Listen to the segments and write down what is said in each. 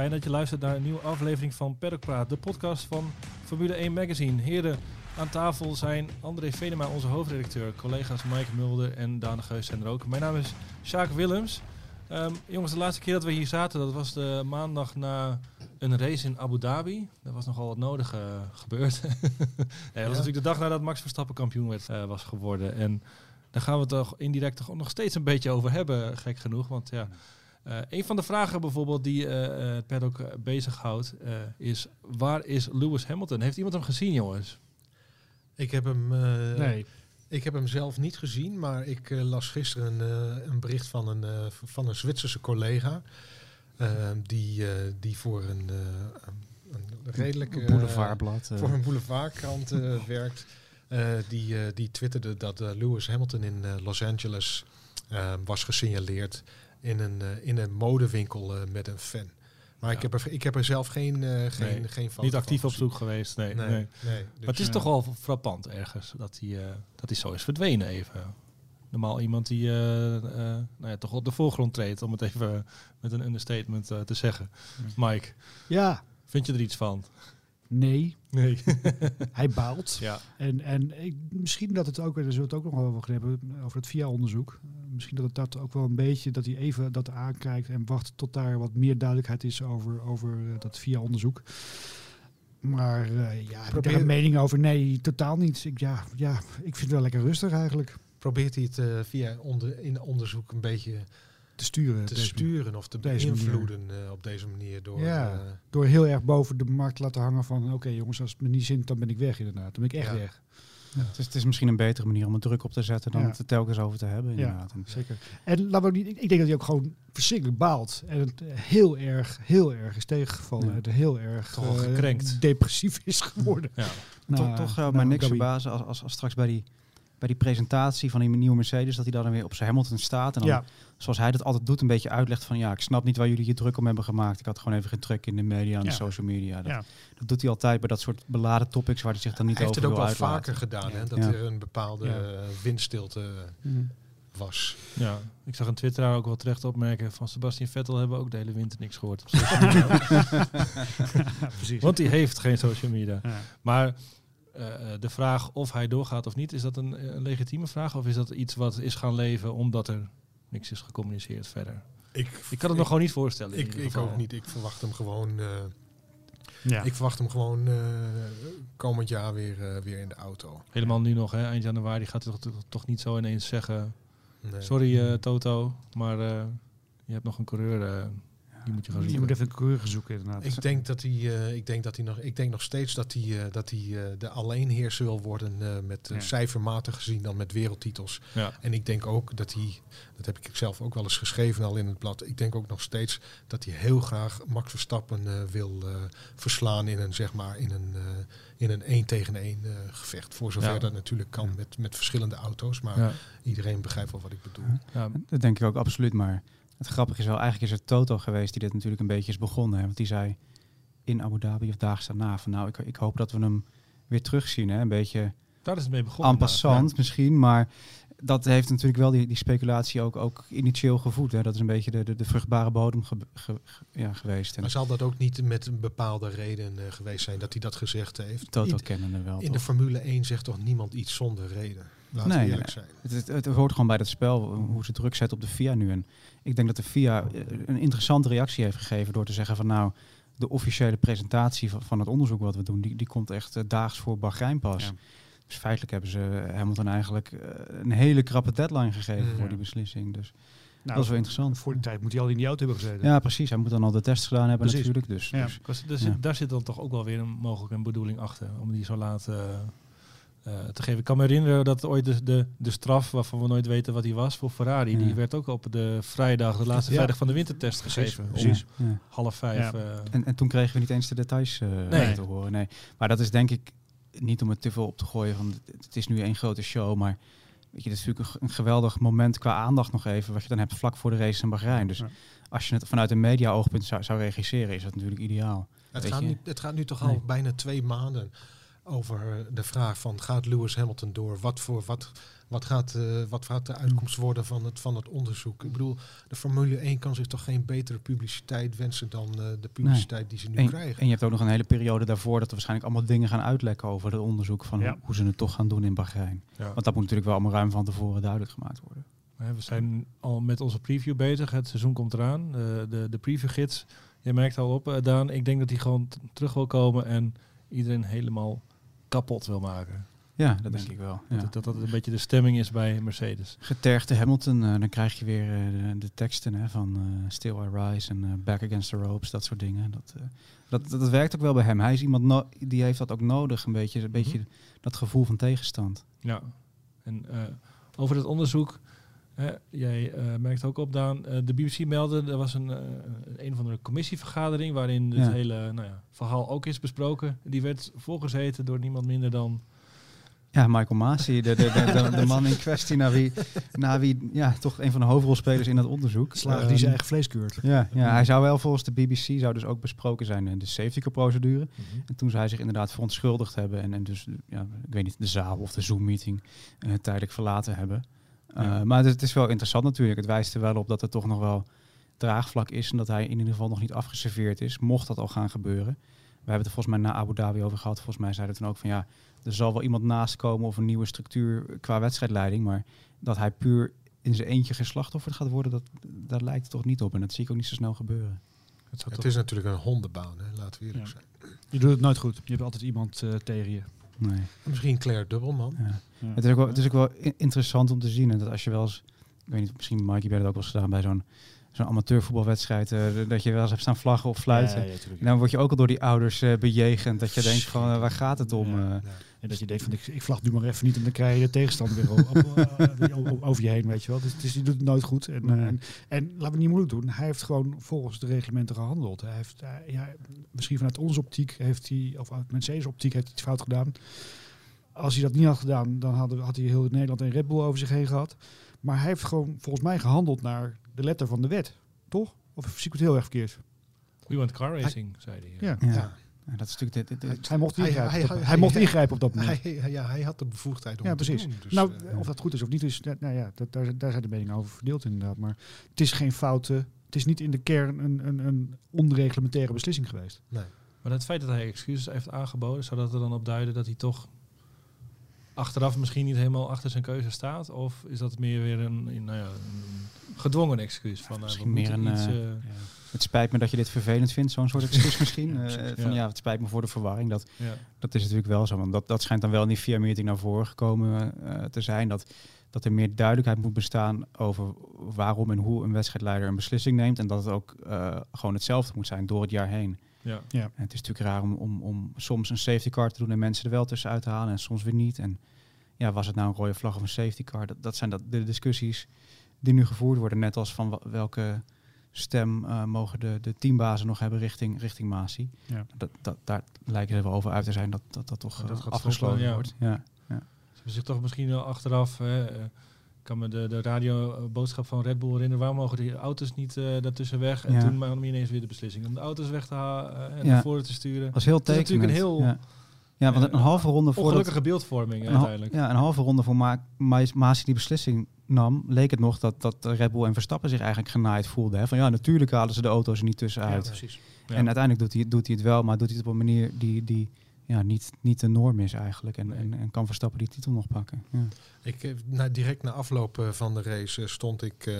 fijn dat je luistert naar een nieuwe aflevering van Paddock Praat, de podcast van Formule 1 Magazine. Heren, aan tafel zijn André Venema, onze hoofdredacteur, collega's Mike Mulder en Daan Geus zijn er ook. Mijn naam is Sjaak Willems. Ehm, jongens, de laatste keer dat we hier zaten, dat was de maandag na een race in Abu Dhabi. Er was nogal wat nodig eh, gebeurd. ja, dat was natuurlijk de dag nadat Max Verstappen kampioen werd, eh, was geworden. En daar gaan we het toch indirect toch nog steeds een beetje over hebben, gek genoeg. Want ja, eh, een van de vragen bijvoorbeeld die eh, het paddock eh, bezighoudt is... waar is Lewis Hamilton? Heeft iemand hem gezien, jongens? Ik heb hem, eh, Nee. ik heb hem zelf niet gezien, maar ik las gisteren een, eh, een bericht van een, eh, van een Zwitserse collega. die, eh, die voor een, eh, een, een redelijk eh, boulevardblad. eh. voor een boulevardkrant eh, werkt. Eh, die, eh, die twitterde dat eh, Lewis Hamilton in eh, Los Angeles was gesignaleerd in een, eh, in een modewinkel eh, met een fan. Maar ik, heb er, ik heb er zelf geen, eh geen, Nee, geen foto Niet van actief op zoek geweest, nee. Nee, nee. nee. Maar het is ja. toch wel frappant ergens dat hij, eh, dat hij zo is verdwenen even. Normaal iemand die eh, eh, nou ja, toch op de voorgrond treedt, om het even met een understatement te zeggen. Mike, Ja, vind je er iets van? Nee. Nee. Hij baalt. ja. En, en ik, misschien dat het ook, daar zullen we het ook nog wel over hebben, over het VIA-onderzoek. Misschien dat het dat ook wel een beetje, dat hij even dat aankijkt en wacht tot daar wat meer duidelijkheid is over, over eh, dat VIA-onderzoek. Maar eh, ja, heb ik daar Probeer- een mening over? Nee, totaal niet. Ik, ja, ja, ik vind het wel lekker rustig eigenlijk Probeert hij het eh, via onder, in onderzoek een beetje te sturen. te sturen of te beïnvloeden eh, op deze manier door. Ja. eh, Door heel erg boven de markt te laten hangen van, oké jongens, als het me niet zint, dan ben ik weg inderdaad. Dan ben ik echt Ja. weg. Het is, het is misschien een betere manier om er druk op te zetten dan Ja. het er telkens over te hebben. Ja. Inderdaad. En Zeker. En we ook niet, ik denk dat hij ook gewoon verschrikkelijk baalt. En het heel erg, heel erg is tegengevallen. Ja. En heel erg Toch eh, gekrenkt. depressief is geworden. ja. toch Na- toch zou na mij niks verbazen als, als, als straks bij die, bij die presentatie van die nieuwe Mercedes, dat hij daar dan weer op zijn Hamilton staat. En dan, Ja, zoals hij dat altijd doet, een beetje uitlegt van ja, ik snap niet waar jullie je druk om hebben gemaakt. Ik had gewoon even geen trek in de media en Ja. de social media. Dat, Ja. dat doet hij altijd bij dat soort beladen topics waar hij zich dan niet hij heeft over het ook wil wel vaker gedaan, Ja. hè, dat Ja. er een bepaalde Ja. eh, windstilte Mhm. was. ja. Ik zag een twitteraar ook wel terecht opmerken van Sebastian Vettel hebben we ook de hele winter niks gehoord op social media. precies. Want die heeft geen social media. Ja. Maar de vraag of hij doorgaat of niet, is dat een, een legitieme vraag? Of is dat iets wat is gaan leven omdat er niks is gecommuniceerd verder? Ik, Ik kan het me gewoon niet voorstellen. in Ik, ieder ik geval. ook niet. Ik verwacht hem gewoon. eh, Ja. Ik verwacht hem gewoon eh, komend jaar weer, eh, weer in de auto. Helemaal nu nog, hè, eind januari gaat hij toch, toch, toch niet zo ineens zeggen... Nee. Sorry eh, Toto, maar eh, je hebt nog een coureur, eh, die moet je gaan je zoeken. moet even een coureur zoeken inderdaad. Ik denk dat hij, eh, ik denk dat hij nog, ik denk nog steeds dat hij, eh, dat hij eh, de alleenheerser wil worden eh, met Ja. cijfermatig gezien dan met wereldtitels. Ja. En ik denk ook dat hij, dat heb ik zelf ook wel eens geschreven al in het blad. Ik denk ook nog steeds dat hij heel graag Max Verstappen eh, wil eh, verslaan in een zeg maar in een, eh, in een één tegen één eh, gevecht. Voor zover Ja. dat natuurlijk kan met, met verschillende auto's. Maar Ja. iedereen begrijpt wel wat ik bedoel. Ja. Dat denk ik ook absoluut. Maar het grappige is wel, eigenlijk is het Toto geweest die dit natuurlijk een beetje is begonnen. Hè? Want die zei in Abu Dhabi of dagen daarna van nou, ik, ik hoop dat we hem weer terugzien. Hè? Een beetje Daar is het mee begonnen. en passant misschien, maar dat heeft natuurlijk wel die, die speculatie ook, ook initieel gevoed. Hè? Dat is een beetje de, de, de vruchtbare bodem ge- ge- ge- ja, geweest. En Maar zal dat ook niet met een bepaalde reden eh, geweest zijn dat hij dat gezegd heeft? Toto kennen er wel. In de? Formule 1 zegt toch niemand iets zonder reden? Laten Nee, we eerlijk zijn. Het, het, het hoort gewoon bij dat spel, hoe ze druk zetten op de FIA nu. En ik denk dat de FIA eh, een interessante reactie heeft gegeven door te zeggen van nou, de officiële presentatie van, van het onderzoek wat we doen, die, die komt echt eh, daags voor Bahrein pas. Ja. Dus feitelijk hebben ze Hamilton eigenlijk eh, een hele krappe deadline gegeven Mm. voor die beslissing. Dus Nou, dat is wel interessant. Voor die tijd moet hij al in die auto hebben gezeten. Ja, precies. Hij moet dan al de test gedaan hebben Precies. natuurlijk. Dus, Ja. dus. Daar zit dan toch ook wel weer een, mogelijk een bedoeling achter. Om die zo laat eh, eh, te geven. Ik kan me herinneren dat ooit de, de, de straf, waarvan we nooit weten wat die was, voor Ferrari. Die werd ook op de vrijdag, de laatste Ja. vrijdag van de wintertest Precies, gegeven. Om precies. ja. half vijf. Ja. eh, En, en toen kregen we niet eens de details eh, Nee. te horen. Nee. Maar dat is denk ik niet om het te veel op te gooien. Van, het, is nu één grote show, maar weet je, dat is natuurlijk een, geweldig moment qua aandacht nog even. Wat je dan hebt vlak voor de race in Bahrein. Dus Ja. als je het vanuit een media-oogpunt zou, zou regisseren, is dat natuurlijk ideaal. Het gaat, nu, het gaat nu toch Nee. al bijna twee maanden over de vraag van gaat Lewis Hamilton door? Wat, voor, wat, wat, gaat, eh, wat gaat de uitkomst worden van het, van het onderzoek? Ik bedoel, de Formule 1 kan zich toch geen betere publiciteit wensen dan eh, de publiciteit die ze nu En, krijgen. en je hebt ook nog een hele periode daarvoor dat er waarschijnlijk allemaal dingen gaan uitlekken over het onderzoek van Ja. hoe, ze het toch gaan doen in Bahrein. Ja. Want dat moet natuurlijk wel allemaal ruim van tevoren duidelijk gemaakt worden. We zijn al met onze preview bezig. Het seizoen komt eraan. De, de, de previewgids. Je merkt al op, eh, Daan. Ik denk dat hij gewoon terug wil komen en iedereen helemaal kapot wil maken. Ja, dat denk ik wel. Ja. Dat, dat dat een beetje de stemming is bij Mercedes. Getergde Hamilton, eh, dan krijg je weer eh, de, de teksten hè, van eh, Still I Rise en Back Against the Ropes, dat soort dingen. Dat, dat, dat, dat werkt ook wel bij hem. Hij is iemand no- die heeft dat ook nodig, een beetje, een beetje dat gevoel van tegenstand. Ja. En over het onderzoek. Hè, jij eh, merkt ook op, Daan. eh, de BBC meldde, er was een, eh, een of andere commissievergadering... waarin het Ja. hele nou ja, verhaal ook is besproken. Die werd voorgezeten door niemand minder dan... Ja, Michael Masi, de, de, de, de, de man in kwestie naar wie, naar wie ja, toch een van de hoofdrolspelers in dat onderzoek. Slager die Ehm, zijn eigen vlees keurt. Ja, ja, hij zou wel volgens de BBC zou dus ook besproken zijn in de safety procedure. En toen zou hij zich inderdaad verontschuldigd hebben en, en dus, ja, ik weet niet, de zaal of de Zoom-meeting eh, tijdelijk verlaten hebben. Uh, Ja. Maar het, het is wel interessant natuurlijk. Het wijst er wel op dat er toch nog wel draagvlak is en dat hij in ieder geval nog niet afgeserveerd is, mocht dat al gaan gebeuren. We hebben het er volgens mij na Abu Dhabi over gehad. Volgens mij zeiden we toen ook van ja, er zal wel iemand naast komen of een nieuwe structuur qua wedstrijdleiding, maar dat hij puur in zijn eentje geen slachtoffer gaat worden, dat, daar lijkt het toch niet op. En dat zie ik ook niet zo snel gebeuren. Het is natuurlijk een hondenbaan, hè? laten we eerlijk Ja. zijn. Je doet het nooit goed. Je hebt altijd iemand eh, tegen je. Nee. En misschien Claire Dubbelman. Ja. Ja. Het, is ook wel, het is ook wel interessant om te zien. En dat als je wel eens, ik weet niet, misschien Mike, je bent het ook wel eens gedaan bij zo'n zo'n amateurvoetbalwedstrijd, eh, dat je wel eens hebt staan vlaggen of fluiten. Ja, dan word je ook al door die ouders eh, bejegend. Dat je denkt van, eh, waar gaat het om? Ja. En dat je denkt van ik, ik vlag nu maar even niet en dan krijg je de tegenstander weer op, over je heen, weet je wel. Dus, dus die doet het nooit goed. En, Nee. en, en laten we niet moeilijk doen. Hij heeft gewoon volgens de reglementen gehandeld. Hij heeft, ja, misschien vanuit onze optiek heeft hij, of uit Mercedes optiek heeft hij het fout gedaan. Als hij dat niet had gedaan, dan had, had hij heel Nederland en Red Bull over zich heen gehad. Maar hij heeft gewoon volgens mij gehandeld naar de letter van de wet. Toch? Of zie ik het heel erg verkeerd? We want car racing, zei hij. Ja. Ja. Dat is natuurlijk dit, dit- Hij, dit- hij mocht Hij- ingrijpen. hij- op dat- hij- hij mocht hij- ingrijpen op dat moment. Hij, hij- ja, hij had de bevoegdheid om Ja, het precies. te doen. Dus, nou, eh, of dat goed is of niet, is, nou nou ja, dat, daar, daar zijn de meningen over verdeeld inderdaad. Maar het is geen foute, het is niet in de kern een, een, een onreglementaire beslissing geweest. nee. Maar het feit dat hij excuses heeft aangeboden, zou dat er dan op duiden dat hij toch achteraf misschien niet helemaal achter zijn keuze staat? Of is dat meer weer een, nou ja, een gedwongen excuus? Van, eh, Misschien meer een, iets, eh, eh, Het spijt me dat je dit vervelend vindt, zo'n soort excuus misschien. Van ja. het spijt me voor de verwarring. Dat, dat is natuurlijk wel zo. Want dat, dat schijnt dan wel in die VIA-meeting naar voren gekomen te zijn. Dat, dat er meer duidelijkheid moet bestaan over waarom en hoe een wedstrijdleider een beslissing neemt. En dat het ook gewoon hetzelfde moet zijn door het jaar heen. Ja. En het is natuurlijk raar om, om, om soms een safety car te doen en mensen er wel tussenuit te halen en soms weer niet. En ja, was het nou een rode vlag of een safety car? Dat, dat zijn dat, de discussies die nu gevoerd worden. Net als van welke stem eh, mogen de, de teambazen nog hebben richting, richting Masi. Ja. Dat, dat, daar lijken ze wel over uit te zijn dat dat, dat toch Ja, dat eh, afgesloten volgen, ja. wordt. Ja. Ze hebben zich toch misschien wel achteraf... Hè, eh, kan me de, de radioboodschap van Red Bull herinneren. Waarom mogen die auto's niet eh daartussen weg? En Ja. toen nam hij ineens weer de beslissing om de auto's weg te halen en Ja. naar voren te sturen. Dat was heel Het is tekenend. natuurlijk een heel, ja. ja, want een eh, halve ronde voor Ongelukkige beeldvorming uiteindelijk. ja, een halve ronde voor Ma Ma Masi die beslissing nam, leek het nog dat, dat Red Bull en Verstappen zich eigenlijk genaaid voelden. Hè? Van ja, natuurlijk halen ze de auto's er niet tussenuit. precies. Ja. En uiteindelijk doet hij, doet hij het wel, maar doet hij het op een manier die, die ja, niet, niet de norm is eigenlijk. En, Nee. en, en kan Verstappen die titel nog pakken. Ja. Ik, eh, na, direct na afloop eh, van de race eh, stond ik,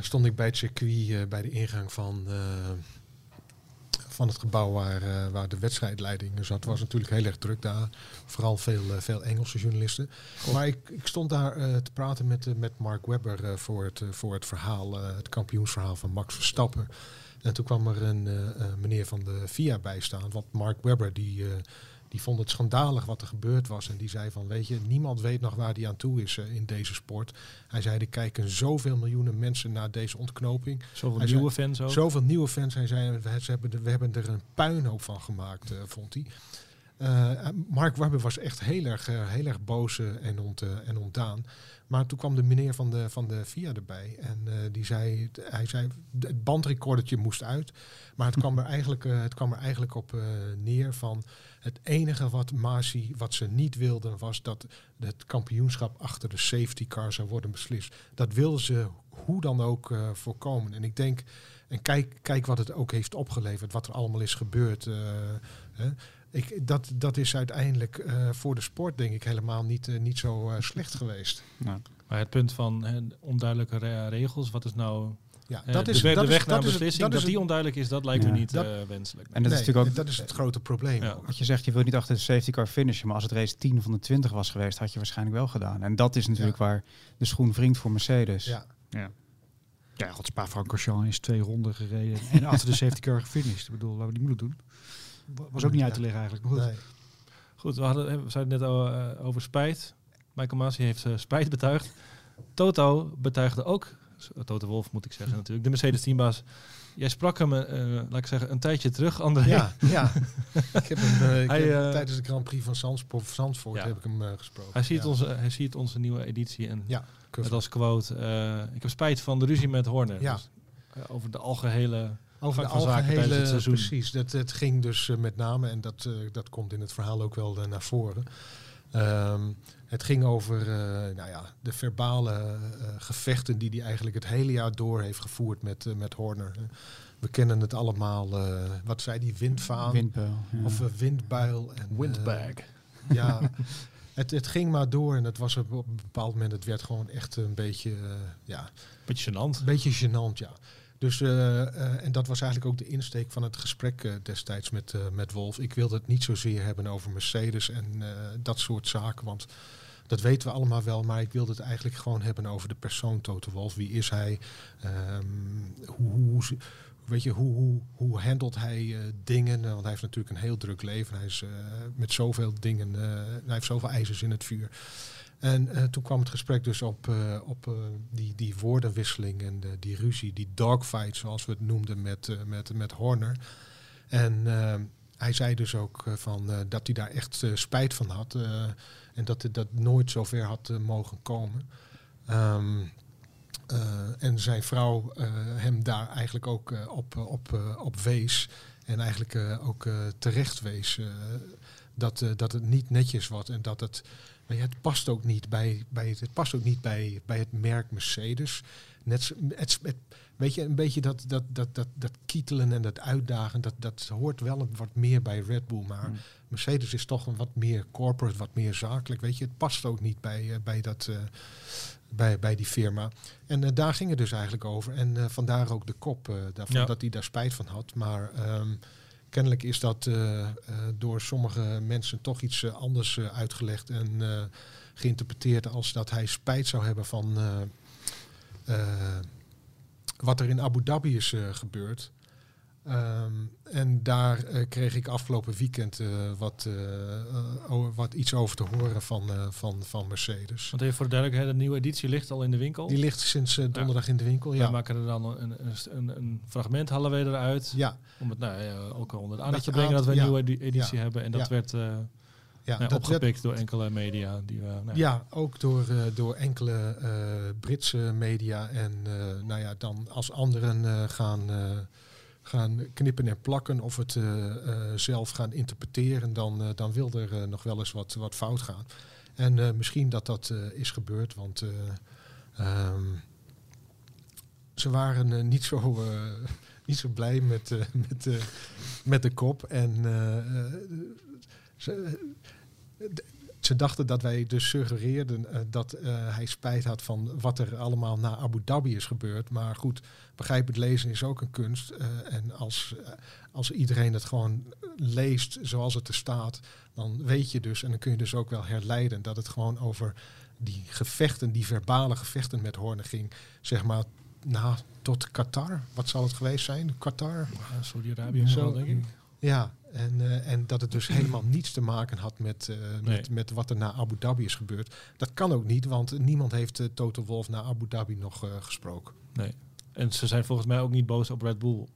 stond ik bij het circuit bij de ingang van, van het gebouw waar, waar de wedstrijdleiding zat. Het was natuurlijk heel erg druk daar. Vooral veel, veel Engelse journalisten. Maar ik, ik stond daar te praten met, met Mark Webber voor, het, voor het verhaal, het kampioensverhaal van Max Verstappen. En toen kwam er een eh, eh, meneer van de FIA bij staan. Want Mark Webber die, eh, die vond het schandalig wat er gebeurd was. En die zei van, weet je, niemand weet nog waar die aan toe is in deze sport. Hij zei, er kijken zoveel miljoenen mensen naar deze ontknoping. Zoveel Hij nieuwe zei- fans ook. Zoveel nieuwe fans. Hij zei, we, ze hebben er, we hebben er een puinhoop van gemaakt, vond hij. Eh, Mark Webber was echt heel erg, eh, heel erg boos en, ont, eh, en ontdaan. Maar toen kwam de meneer van de, van de VIA erbij. En die zei, hij zei, het bandrecordertje moest uit. Maar het kwam er eigenlijk, het kwam er eigenlijk op neer van... Het enige wat Masi, wat ze niet wilden, was dat het kampioenschap achter de safety car zou worden beslist. Dat wilden ze hoe dan ook voorkomen. En ik denk, en kijk, kijk wat het ook heeft opgeleverd, wat er allemaal is gebeurd. hè. Ik, dat, dat is uiteindelijk eh, voor de sport, denk ik, helemaal niet, eh, niet zo eh, slecht geweest. Nou, Maar het punt van hè, onduidelijke re- regels, wat is nou Ja, dat de, is, de dat weg is, naar dat is, beslissing, dat dat, is die onduidelijk is, dat lijkt Ja. me niet Dat- eh, wenselijk. En dat is natuurlijk ook dat is het grote probleem. Ja. ook. wat je zegt, je wilt niet achter de safety car finishen, maar als het race 10 van de 20 was geweest, had je waarschijnlijk wel gedaan. En dat is natuurlijk waar de schoen wringt voor Mercedes. Ja. Ja, god, Spa-Francorchamps is twee ronden gereden en achter de safety car gefinished. Ik bedoel, laten we die moeilijk doen. Wa- Was ook niet uit te leggen eigenlijk. Maar goed. Nee. Goed, we, hadden, we zeiden net al eh, over spijt. Michael Masi heeft eh, spijt betuigd. Toto betuigde ook, Toto Wolf moet ik zeggen natuurlijk, de Mercedes teambaas. Jij sprak hem, eh, laat ik zeggen, een tijdje terug, André. Ja, ja. ik heb hem ik Hij, heb hem tijdens de Grand Prix van Zandvoort, Zandvoort Ja. heb ik hem gesproken. Hij ziet, ja. onze, hij ziet onze nieuwe editie en Ja, met als quote, eh, ik heb spijt van de ruzie met Horner. Ja. Dus, over de algehele... Over de het algehele, seizoen. precies. Dat, het ging dus eh, met name, en dat, eh, dat komt in het verhaal ook wel eh, naar voren. Ehm, het ging over eh, nou ja, de verbale gevechten die hij eigenlijk het hele jaar door heeft gevoerd met, met Horner. We kennen het allemaal, eh, wat zei die, windvaan? Ja. Of windbuil. En, Windbag. ja, het, het ging maar door en het was op een bepaald moment, het werd gewoon echt een beetje, ja, Beetje gênant. een beetje gênant, ja. Dus, eh, eh, en dat was eigenlijk ook de insteek van het gesprek eh, destijds met, met Wolf. Ik wilde het niet zozeer hebben over Mercedes en dat soort zaken, want dat weten we allemaal wel. Maar ik wilde het eigenlijk gewoon hebben over de persoon Toto Wolf. Wie is hij? Ehm, hoe, hoe, weet je, hoe, hoe, hoe handelt hij dingen? Eh, Want hij heeft natuurlijk een heel druk leven. Hij is met zoveel dingen, hij heeft zoveel ijzers in het vuur. En eh, toen kwam het gesprek dus op, eh, op eh, die, die woordenwisseling en de, die ruzie, die dogfight zoals we het noemden met, met, met Horner. En hij zei dus ook van, dat hij daar echt spijt van had en dat het dat nooit zover had mogen komen. Ehm, eh, en zijn vrouw hem daar eigenlijk ook op, op, op wees en eigenlijk ook terecht wees dat, dat het niet netjes was en dat het maar ja, het past ook niet bij, bij het, het past ook niet bij, bij het merk Mercedes. Net, zo- het, het, weet je, een beetje dat, dat, dat, dat, dat kietelen en dat uitdagen, dat, dat hoort wel een wat meer bij Red Bull. Maar Mm. Mercedes is toch een wat meer corporate, wat meer zakelijk. Weet je, het past ook niet bij, eh, bij, dat, eh, bij, bij die firma. En eh, daar ging het dus eigenlijk over. En vandaar ook de kop, daarvan, Ja. dat hij daar spijt van had. Maar ehm, kennelijk is dat eh, eh, door sommige mensen toch iets eh, anders uitgelegd en geïnterpreteerd als dat hij spijt zou hebben van wat er in Abu Dhabi is gebeurd. Ehm, en daar eh, kreeg ik afgelopen weekend eh, wat, eh, wat iets over te horen van, van, van Mercedes. Want even voor de duidelijkheid, de nieuwe editie ligt al in de winkel. Die ligt sinds donderdag in de winkel. Ja, maken er dan een, een, een, fragment, halen we eruit. ja, Om het nou, ja, ook onder de aandacht te brengen dat we een nieuwe edi- editie hebben. En dat werd ja, nou, dat werd- opgepikt door enkele media. Die we, nou, Ja, ook door, door enkele Britse media. En nou ja, dan als anderen gaan, gaan knippen en plakken of het eh, eh, zelf gaan interpreteren, dan, eh, dan wil er nog wel eens wat, wat fout gaan. En misschien dat dat is gebeurd, want eh, ehm, ze waren niet, zo, niet zo blij met, met, eh, met de kop. En ze, ze dachten dat wij dus suggereerden eh, dat eh, hij spijt had van wat er allemaal na Abu Dhabi is gebeurd. Maar goed, begrijpend lezen is ook een kunst. eh, en als, als iedereen het gewoon leest zoals het er staat, dan weet je dus, en dan kun je dus ook wel herleiden dat het gewoon over die gevechten, die verbale gevechten met Horner ging, zeg maar, na tot Qatar. Wat zal het geweest zijn? Qatar? Ja, Saudi-Arabië denk ik. Ja, en, eh, en dat het dus helemaal niets te maken had met, eh, met, met wat er na Abu Dhabi is gebeurd. Dat kan ook niet, want niemand heeft eh, Toto Wolf na Abu Dhabi nog gesproken. Nee. En ze zijn volgens mij ook niet boos op Red Bull.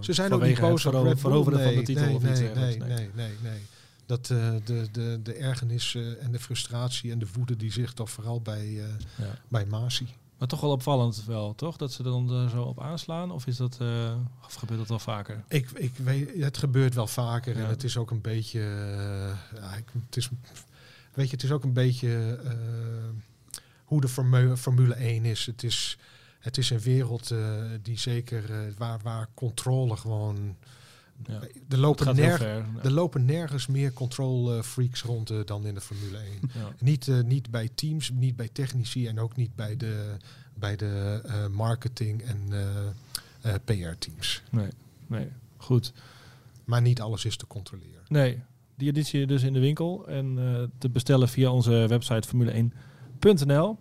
Ze zijn ook niet boos op Red Bull. Nee, van de titel nee, of iets nee, dergelijks. nee, Nee. nee, nee. Dat de, de, de ergernis en de frustratie en de woede die zich toch vooral bij, Ja. bij Masi. Maar toch wel opvallend wel, toch? Dat ze dan eh, zo op aanslaan? Of is dat, eh, of gebeurt dat wel vaker? Ik, ik weet, het gebeurt wel vaker Ja. en het is ook een beetje, eh, ja, ik, het is, weet je, het is ook een beetje hoe de Formu- Formule 1 is. Het is, het is een wereld die zeker, waar, waar controle gewoon, Ja. er lopen, nerg- ver. er lopen nergens meer control eh, freaks rond eh, dan in de Formule 1. Ja. Niet, eh, niet bij teams, niet bij technici en ook niet bij de, bij de eh, marketing en eh, PR-teams. Nee, nee. Goed. Maar niet alles is te controleren. Nee, die editie dus in de winkel. En eh, te bestellen via onze website formule1.nl.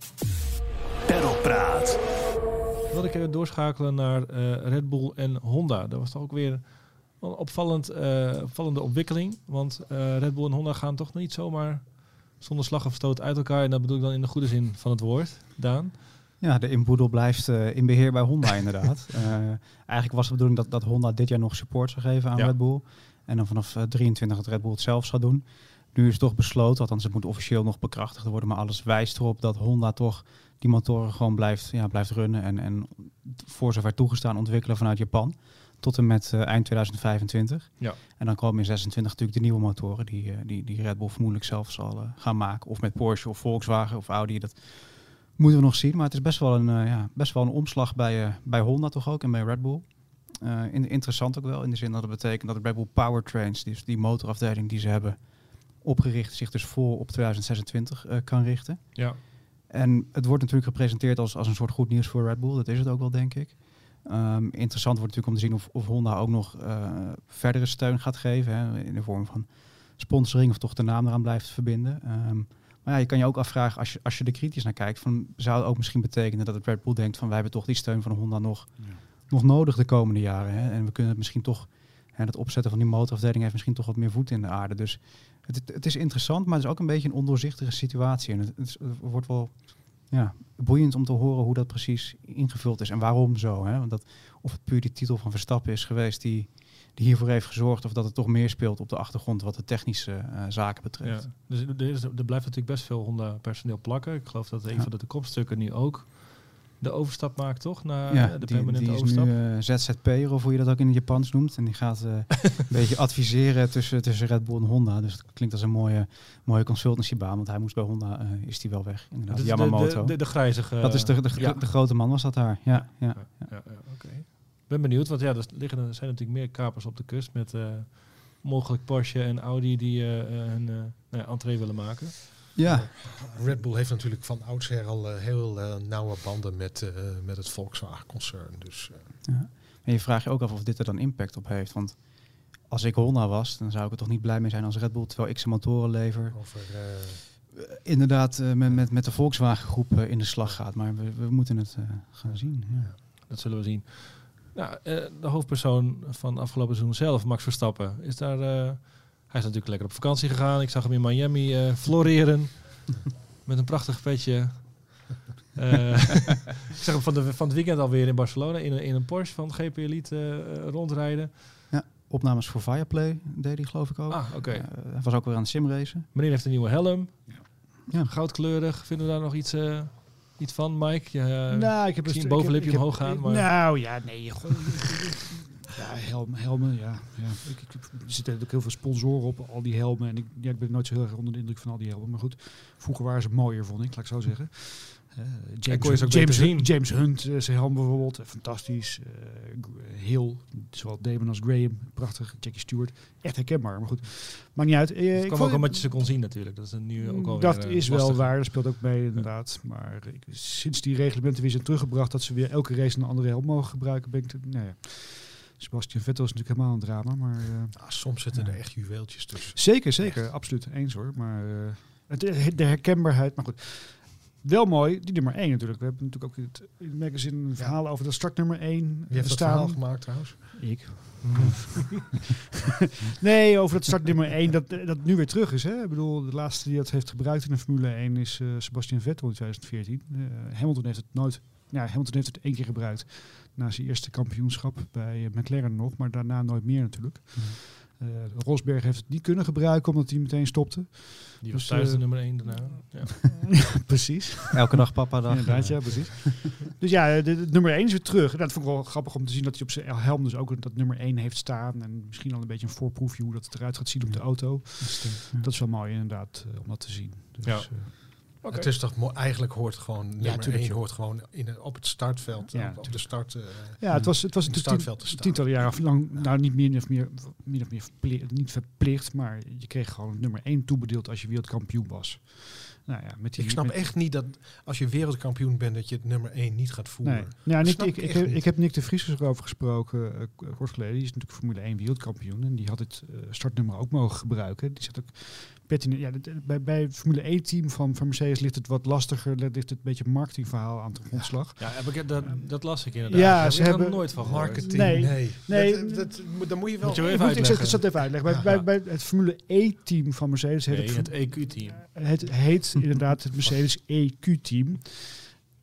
Perlpraat. Wil ik even doorschakelen naar eh, Red Bull en Honda. Dat was toch ook weer een opvallend, eh, opvallende ontwikkeling. Want eh, Red Bull en Honda gaan toch niet zomaar zonder slag of stoot uit elkaar. En dat bedoel ik dan in de goede zin van het woord, Daan. Ja, de inboedel blijft eh, in beheer bij Honda inderdaad. Eigenlijk was de bedoeling dat, dat Honda dit jaar nog support zou geven aan Ja. Red Bull. En dan vanaf eh, 23 dat Red Bull het zelf zou doen. Nu is toch besloten, althans het moet officieel nog bekrachtigd worden. Maar alles wijst erop dat Honda toch die motoren gewoon blijft, ja, blijft runnen. En, en voor zover toegestaan ontwikkelen vanuit Japan. Tot en met eh, eind 2025. Ja. En dan komen in 26 natuurlijk de nieuwe motoren die, eh, die, die Red Bull vermoedelijk zelf zal eh, gaan maken. Of met Porsche of Volkswagen of Audi. Dat moeten we nog zien. Maar het is best wel een, ja, best wel een omslag bij, bij Honda toch ook en bij Red Bull. In, interessant ook wel in de zin dat het betekent dat de Red Bull Powertrains, dus die motorafdeling die ze hebben opgericht, zich dus voor op 2026 eh, kan richten. Ja. En het wordt natuurlijk gepresenteerd als, als een soort goed nieuws voor Red Bull. Dat is het ook wel, denk ik. Ehm, interessant wordt natuurlijk om te zien of, of Honda ook nog eh, verdere steun gaat geven. Hè, in de vorm van sponsoring of toch de naam eraan blijft verbinden. Ehm, maar ja, je kan je ook afvragen, als je, als je er kritisch naar kijkt, van, zou het ook misschien betekenen dat het Red Bull denkt van wij hebben toch die steun van Honda nog, nog nodig de komende jaren. Hè? En we kunnen het misschien toch, hè, het opzetten van die motorafdeling heeft misschien toch wat meer voet in de aarde. Dus het, het, is interessant, maar het is ook een beetje een ondoorzichtige situatie. En het wordt wel ja, boeiend om te horen hoe dat precies ingevuld is en waarom zo. Hè? Want dat, of het puur die titel van Verstappen is geweest die, die hiervoor heeft gezorgd, of dat het toch meer speelt op de achtergrond wat de technische eh, zaken betreft. Ja. Dus er, is, er blijft natuurlijk best veel Honda-personeel plakken. Ik geloof dat een Ja. van de, de kopstukken nu ook de overstap maakt, toch? Naar ja, eh, de die, permanente die is overstap. nu eh, ZZP'er, of hoe je dat ook in het Japans noemt. En die gaat eh, een beetje adviseren tussen, tussen Red Bull en Honda. Dus het klinkt als een mooie, mooie consultancybaan, want hij moest bij Honda, eh, is die wel weg. Inderdaad, Dat is de, Yamamoto. de, de, de grijzige... dat is de, de, ja. de grote man was dat daar. Ja, ja. Ja, ja, oké. ben benieuwd, want ja, er liggen, er zijn natuurlijk meer kapers op de kust met eh, mogelijk Porsche en Audi die eh, eh, hun eh, nou ja, entree willen maken. Ja. Red Bull heeft natuurlijk van oudsher al eh, heel eh, nauwe banden met, eh, met het Volkswagen-concern. Dus eh, En je vraagt je ook af of dit er dan impact op heeft. Want als ik Honda was, dan zou ik er toch niet blij mee zijn als Red Bull, terwijl ik zijn motoren lever, over, eh, inderdaad eh, met, met, met de Volkswagen groep eh, in de slag gaat. Maar we, we moeten het eh, gaan zien. Ja. Dat zullen we zien. Nou, eh, de hoofdpersoon van afgelopen seizoen zelf, Max Verstappen, is daar... hij is natuurlijk lekker op vakantie gegaan. Ik zag hem in Miami eh, floreren met een prachtig petje. Eh, ik zag hem van, de, van het weekend alweer in Barcelona in een, in een Porsche van GP Elite eh, rondrijden. Opnames voor Fireplay deed hij geloof ik ook. Ah, oké. Hij was ook weer aan het simracen. Meneer heeft een nieuwe helm. Ja. Goudkleurig. Vinden we daar nog iets, iets van, Mike? Je, eh, nou, ik heb zie een ik bovenlipje heb- ik omhoog heb- gaan, maar- Nou ja, nee. goh, ja, helm, helmen, ja. ja. Ik, ik, er zitten natuurlijk heel veel sponsoren op, al die helmen. En ik, ja, ik ben nooit zo heel erg onder de indruk van al die helmen. Maar goed, vroeger waren ze mooier, vond ik, laat ik zo zeggen. Eh, James, ook James, zien. James Hunt, eh, zijn helm bijvoorbeeld, eh, fantastisch. G- Hill, zowel Damon als Graham, prachtig. Jackie Stewart, echt herkenbaar. Maar goed, maakt niet uit. Het ik kwam vond- ook omdat je ze kon zien natuurlijk. Dat is nu ook al dat is wel waar, dat speelt ook mee inderdaad. Maar ik, sinds die reglementen weer zijn teruggebracht, dat ze weer elke race een andere helm mogen gebruiken, ben ik... te- Nou ja. Sebastian Vettel is natuurlijk helemaal een drama, maar... eh, ah, soms zitten er echt juweeltjes tussen. zeker, zeker, absoluut eens hoor. Maar eh, het, de herkenbaarheid, maar goed. Wel mooi, die nummer 1 natuurlijk. We hebben natuurlijk ook in het, in het magazine een verhaal over de start nummer 1 Wie heeft dat verhaal gemaakt trouwens? Ik. nee, over het start nummer 1, dat, dat nu weer terug is. Hè? Ik bedoel, de laatste die dat heeft gebruikt in de Formule 1 is eh, Sebastian Vettel in 2014. Eh, Hamilton heeft het nooit... Ja, Hamilton heeft het één keer gebruikt na zijn eerste kampioenschap bij McLaren nog, maar daarna nooit meer natuurlijk. Eh, Rosberg heeft het niet kunnen gebruiken omdat hij meteen stopte. Die was Dus, thuis de eh, nummer 1 daarna. Ja. precies. Elke dag papa dag. Inderdaad, ja, precies. dus ja, de, de nummer 1 is weer terug. En dat vond ik wel grappig om te zien dat hij op zijn helm dus ook dat nummer 1 heeft staan. En misschien al een beetje een voorproefje hoe dat het eruit gaat zien op de auto. Dat is wel mooi inderdaad eh, om dat te zien. Dus, Ja. Het is toch eigenlijk hoort gewoon nummer tuurlijk, 1 joh. hoort gewoon in het, op het startveld, Ja, op, op de start. eh, ja, het was, het was in het natuurlijk startveld te staan. tientallen jaren lang, nou niet meer of meer, min of meer verplicht, niet verplicht, maar je kreeg gewoon nummer 1 toebedeeld als je wereldkampioen was. Nou ja, met die, Ik snap met- echt niet dat als je wereldkampioen bent dat je het nummer 1 niet gaat voeren. Nee. Ja, Dat Nick, ik, ik heb, niet. ik heb Nick de Vries erover gesproken eh, kort geleden. Die is natuurlijk Formule 1 wereldkampioen. En die had het eh, startnummer ook mogen gebruiken. Die zegt ook pertinent. Ja, bij, bij het Formule 1 team van, van Mercedes ligt het wat lastiger. Ligt het een beetje een marketingverhaal aan de grondslag. Ja, heb ik, dat, dat las ik inderdaad. Ja, ze ik er hebben- nooit van gehoord. Marketing, Nee. nee. Nee. Dat, dat, moet- dan moet je wel... Moet je Ik, even moet, ik, ik het even uitleggen. Bij, Ja. bij, bij het Formule E-team van Mercedes heet Nee, het, het EQ-team. het heet inderdaad het Mercedes EQ-team.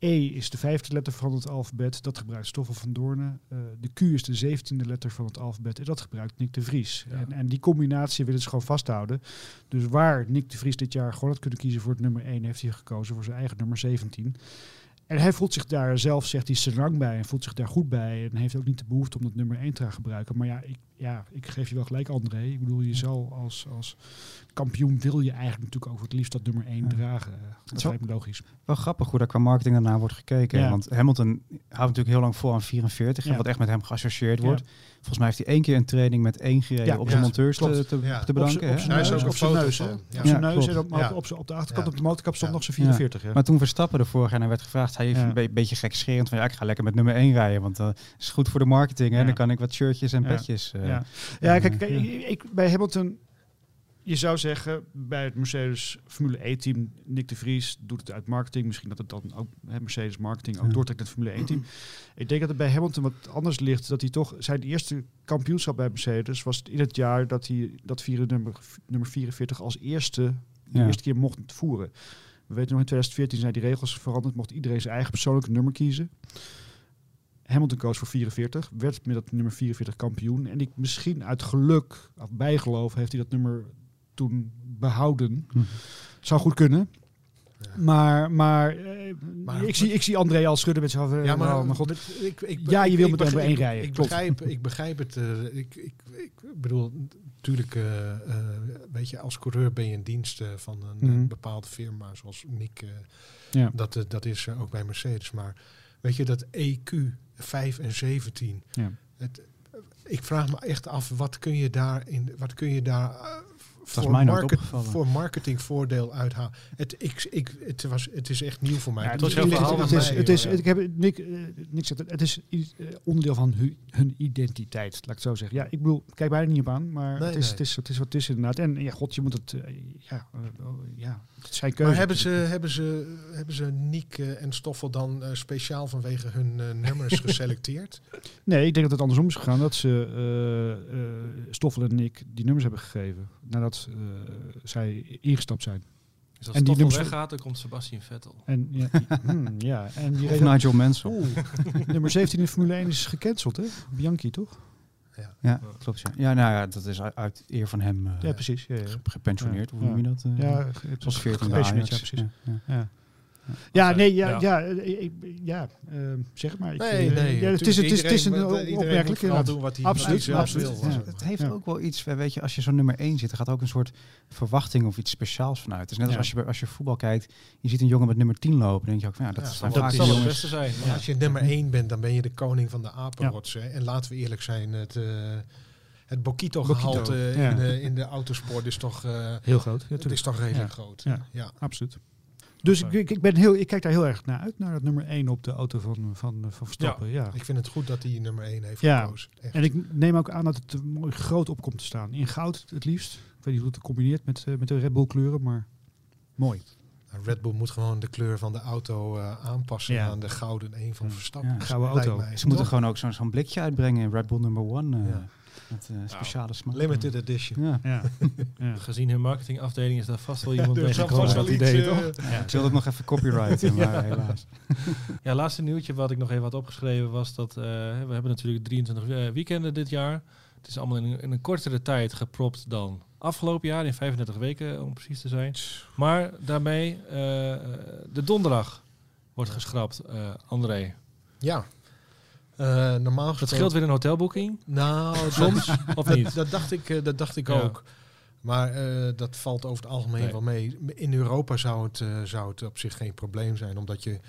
E is de vijfde letter van het alfabet, dat gebruikt Stoffel van Doornen. Eh, de Q is de zeventiende letter van het alfabet en dat gebruikt Nick de Vries. Ja. En, en die combinatie willen ze gewoon vasthouden. Dus waar Nick de Vries dit jaar gewoon had kunnen kiezen voor het nummer 1, heeft hij gekozen voor zijn eigen nummer 17. En hij voelt zich daar zelf, zegt hij, serang bij en voelt zich daar goed bij. En heeft ook niet de behoefte om dat nummer 1 te gaan gebruiken. Maar ja, ik, ja, ik geef je wel gelijk, André. Ik bedoel, je zal als, als kampioen wil je eigenlijk natuurlijk ook het liefst dat nummer 1 Ja. dragen. Dat Zo- lijkt me logisch. Wel grappig hoe daar qua marketing daarna wordt gekeken. Ja. Want Hamilton houdt natuurlijk heel lang vol aan 44. En wat echt met hem geassocieerd Ja. wordt. Volgens mij heeft hij één keer een training met één gereden Ja, op ja, zijn monteurs te, te, Ja. te bedanken. Op hè? zijn neus, ook op zijn neus, van. hè? Ja. Op zijn Ja, neus en op, op, op de achterkant Ja. op de motorkap stond Ja. nog zijn 44. hè? Maar toen Verstappen er vorig jaar naar werd gevraagd, hij heeft Ja. een be- beetje gekscherend van ja, ik ga lekker met nummer 1 rijden, want dat is goed voor de marketing. Hè? Ja. Dan kan ik wat shirtjes en Ja. petjes. Ja. ja, kijk, ik, ik- bij Hamilton, je zou zeggen, bij het Mercedes Formule E-team, Nick de Vries doet het uit marketing. Misschien dat het dan ook hè, Mercedes marketing ook Ja. doortrekt naar het Formule 1-team. ik denk dat het bij Hamilton wat anders ligt. Dat hij toch zijn eerste kampioenschap bij Mercedes was in het jaar dat hij dat vierde nummer, nummer 44 als eerste de Ja. eerste keer mocht voeren. We weten nog in 2014 zijn die regels veranderd. Mocht iedereen zijn eigen persoonlijke nummer kiezen. Hamilton koos voor 44, werd met dat nummer 44 kampioen. En ik misschien uit geluk of bijgeloof heeft hij dat nummer toen behouden. Hm. Zou goed kunnen. Ja. Maar, maar, eh, Maar- ik, zie, ik zie André al schudden met zijn. Ja, maar, oh mijn god. ik, ik, Ja, je wil met nummer één rijden, Ik begrijp, ik begrijp het. eh, ik, ik, ik bedoel, natuurlijk, eh, weet je, als coureur ben je in dienst van een Mhm. bepaalde firma, zoals Nick. Ja. dat, dat is ook bij Mercedes. Maar weet je, dat EQ 5 en 17. Ja. Het, ik vraag me echt af, wat kun je daar, in, wat kun je daar eh, voor, mij market, opgevallen. voor marketingvoordeel uithalen? Het, ik, ik, het, was, het is echt nieuw voor mij. Ja, het was is het is, het ik heb Nick, eh, Nick zegt het, het is eh, onderdeel van hu- hun identiteit, laat ik het zo zeggen. Ja, ik bedoel, kijk bijna niet op aan, maar Nee, het, is, nee. het, is, het is wat het is inderdaad. En ja, god, je moet het, eh, ja, eh, oh, ja, het is zijn keuze. Maar hebben ze, hebben ze, hebben ze Niek eh, en Stoffel dan eh, speciaal vanwege hun eh, nummers geselecteerd? Nee, ik denk dat het andersom is gegaan. Dat ze eh, eh, Stoffel en Nick die nummers hebben gegeven. Nadat eh, zij ingestapt zijn. Dus als En die nummers- weggaat, dan komt Sebastian Vettel. En ja, hmm, ja, en die Of reden- Nigel Mansell. Oeh, nummer 17 in de Formule 1 is gecanceld, hè? Bianchi, toch? Ja, klopt. Ja. ja, nou ja, dat is uit, eer van hem eh, Ja, precies. Ja, ja. ge- gepensioneerd. Ja. Hoe noem je dat? eh? Ja, het Zoals 14 bij gepensioneerd, Ajax. ja, precies. Ja, ja. Ja, nee, ja, Ja. ja, eh, ik, ja eh, zeg maar. Ik, Nee, eh, nee. ja, het is, het is, het is een eh, opmerkelijk. inderdaad. doen wat hij, Absoluut, wil. Ja, het heeft Ja. ook wel iets, eh, weet je, als je zo'n nummer 1 zit, er gaat ook een soort verwachting of iets speciaals vanuit. Het is net als Ja. als je, als je voetbal kijkt, je ziet een jongen met nummer 10 lopen, dan denk je ook van ja, dat Ja, is dan dat vaak het beste zijn. Maar Ja. als je nummer 1 bent, dan ben je de koning van de apenrots. hè. En laten we eerlijk zijn, het, eh het Bokito-gehalte Bokito, in, ja. de, in de autosport is toch, eh, Heel groot. Ja, het is toch redelijk Ja. groot. Ja. Ja. Absoluut. Dus ik, ik, ben heel, ik kijk daar heel erg naar uit, naar dat nummer 1 op de auto van, van, van Verstappen. Ja. Ik vind het goed dat hij nummer 1 heeft Ja. gekozen. Echt. En ik neem ook aan dat het mooi groot op komt te staan. In goud het liefst. Ik weet niet hoe het combineert met, eh, met de Red Bull kleuren, maar mooi. Nou, Red Bull moet gewoon de kleur van de auto eh, aanpassen Ja. aan de gouden 1 van. Verstappen. Ja. Gouden auto. mij. Ze moeten gewoon ook zo'n zo'n blikje uitbrengen in Red Bull number 1. eh Ja. Met eh, speciale smaak. Limited edition. Ja. Ja. ja. Gezien hun marketingafdeling is daar vast wel iemand mee zal gekomen met idee, eh, toch? Ja, ik het nog even copyrighten, maar helaas. Ja, laatste nieuwtje wat ik nog even had opgeschreven was dat eh, we hebben natuurlijk 23 eh, weekenden dit jaar. Het is allemaal in een, in een kortere tijd gepropt dan afgelopen jaar, in 35 weken om precies te zijn. Maar daarmee, eh, de donderdag wordt geschrapt, eh, André. Ja. Eh, normaal Dat gesproken... scheelt weer een hotelboeking, Nou, soms, dat, of niet? dat dacht ik, eh, dat dacht ik Ja. ook. Maar eh, dat valt over het algemeen Nee. wel mee. In Europa zou het, eh, zou het op zich geen probleem zijn, omdat je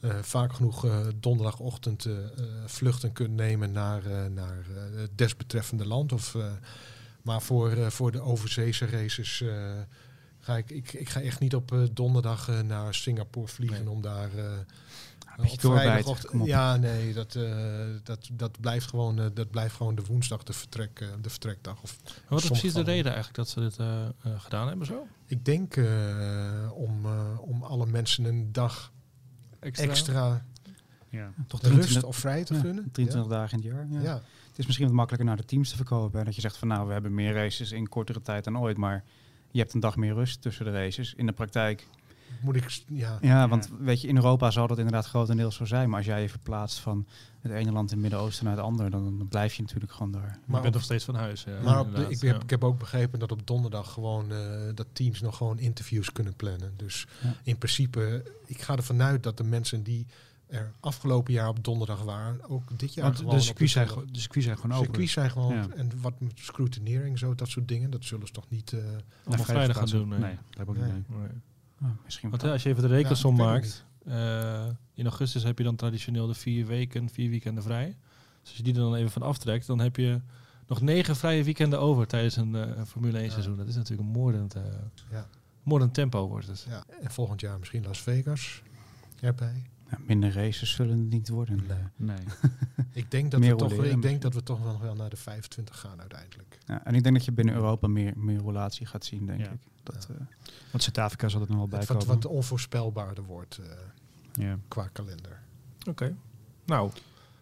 eh, vaak genoeg eh, donderdagochtend eh, eh, vluchten kunt nemen naar, eh, naar eh, het desbetreffende land. Of, eh, maar voor, eh, voor de overzeese races eh, ga ik, ik, ik ga echt niet op eh, donderdag eh, naar Singapore vliegen Nee. om daar. Beetje. Ja, nee, dat, eh, dat, dat, blijft gewoon, eh, dat blijft gewoon de woensdag de, vertrek, eh, de vertrekdag. Of Wat is precies de reden eigenlijk dat ze dit gedaan hebben zo? Ik denk eh, om, eh, om alle mensen een dag extra, Ja. Toch rust 23, of vrij te ja, gunnen. 23 dagen in het jaar. Ja. Ja. Ja. Het is misschien wat makkelijker naar de teams te verkopen. En dat je zegt van nou, we hebben meer races in kortere tijd dan ooit. Maar je hebt een dag meer rust tussen de races. In de praktijk. Moet ik, ja. Ja, want weet je, in Europa zal dat inderdaad grotendeels zo zijn. Maar als jij je verplaatst van het ene land in het Midden-Oosten naar het andere, dan, dan blijf je natuurlijk gewoon daar. Maar je bent op- nog steeds van huis. Ja, Maar op de, inderdaad, ik, heb, ik heb ook begrepen dat op donderdag gewoon eh, dat teams nog gewoon interviews kunnen plannen. Dus Ja. in principe, ik ga ervan uit dat de mensen die er afgelopen jaar op donderdag waren, ook dit jaar Want gewoon de op circuits zijn, de circuits zijn gewoon open. zijn gewoon Ja. en wat met scrutinering, zo dat soort dingen, dat zullen ze toch niet. eh, Allemaal vrijdag gaan doen. Nee, Nee. dat heb ik ook Nee. niet. nee. Oh, misschien Want als je even de rekensom Ja, maakt, eh, in augustus heb je dan traditioneel de vier weken, vier weekenden vrij. Dus als je die er dan even van aftrekt, dan heb je nog negen vrije weekenden over tijdens een eh, Formule 1 Ja. seizoen. Dat is natuurlijk een moordend, eh Ja. moordend tempo wordt het. ja. En volgend jaar misschien Las Vegas erbij. Ja, minder races zullen het niet worden. Nee. Nee. Ik denk dat, we toch, ik denk dat we toch wel nog wel naar de 25 gaan uiteindelijk. Ja, en ik denk dat je binnen Europa meer, meer relatie gaat zien, denk Ja. ik. Dat, eh, Want Zuid-Afrika zal er nog wel bij Het wat, komen. wat onvoorspelbaarder wordt eh, ja. qua kalender. Oké. Nou,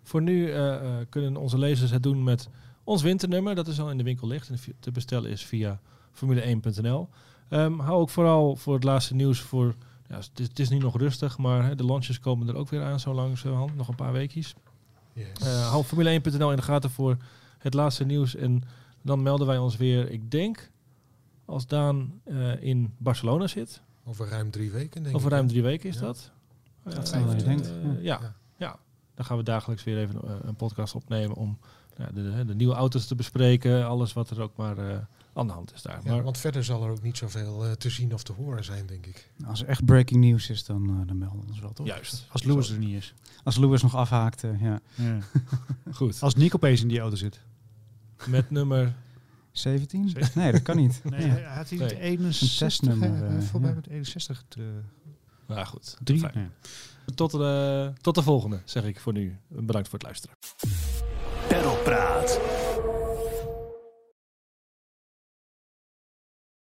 voor nu eh, eh, kunnen onze lezers het doen met ons winternummer. Dat is al in de winkel ligt en te bestellen is via formule1.nl. Ehm, hou ook vooral voor het laatste nieuws voor... Ja, het, is, het is nu nog rustig, maar hè, de launches komen er ook weer aan zo langzamerhand. Nog een paar weekjes. Yes. Eh hou formule1.nl in de gaten voor het laatste nieuws. En dan melden wij ons weer, ik denk, als Daan eh, in Barcelona zit. Over ruim drie weken denk Over ik. ruim drie weken is Ja. dat. Dat Eh, zijn we, eh, denkt, ja. ja. Dan gaan we dagelijks weer even een podcast opnemen om ja, de, de, de nieuwe auto's te bespreken. Alles wat er ook maar eh, aan de hand is daar. Ja, maar want verder zal er ook niet zoveel te zien of te horen zijn, denk ik. als er echt breaking news is, dan, dan melden we ons wel, toch? juist. Als Lewis er niet is. Als Lewis nog afhaakt, ja. Ja. Goed. Als Nick opeens in die auto zit. Met nummer 17? Nee, dat kan niet. Nee, Ja. hij had hij Nee. niet 61. testnummer, eh, eh, Voor mij ja. met 61. te- Nou goed. drie. Nee. Tot, de, tot de volgende, zeg ik voor nu. Bedankt voor het luisteren. Perlpraat.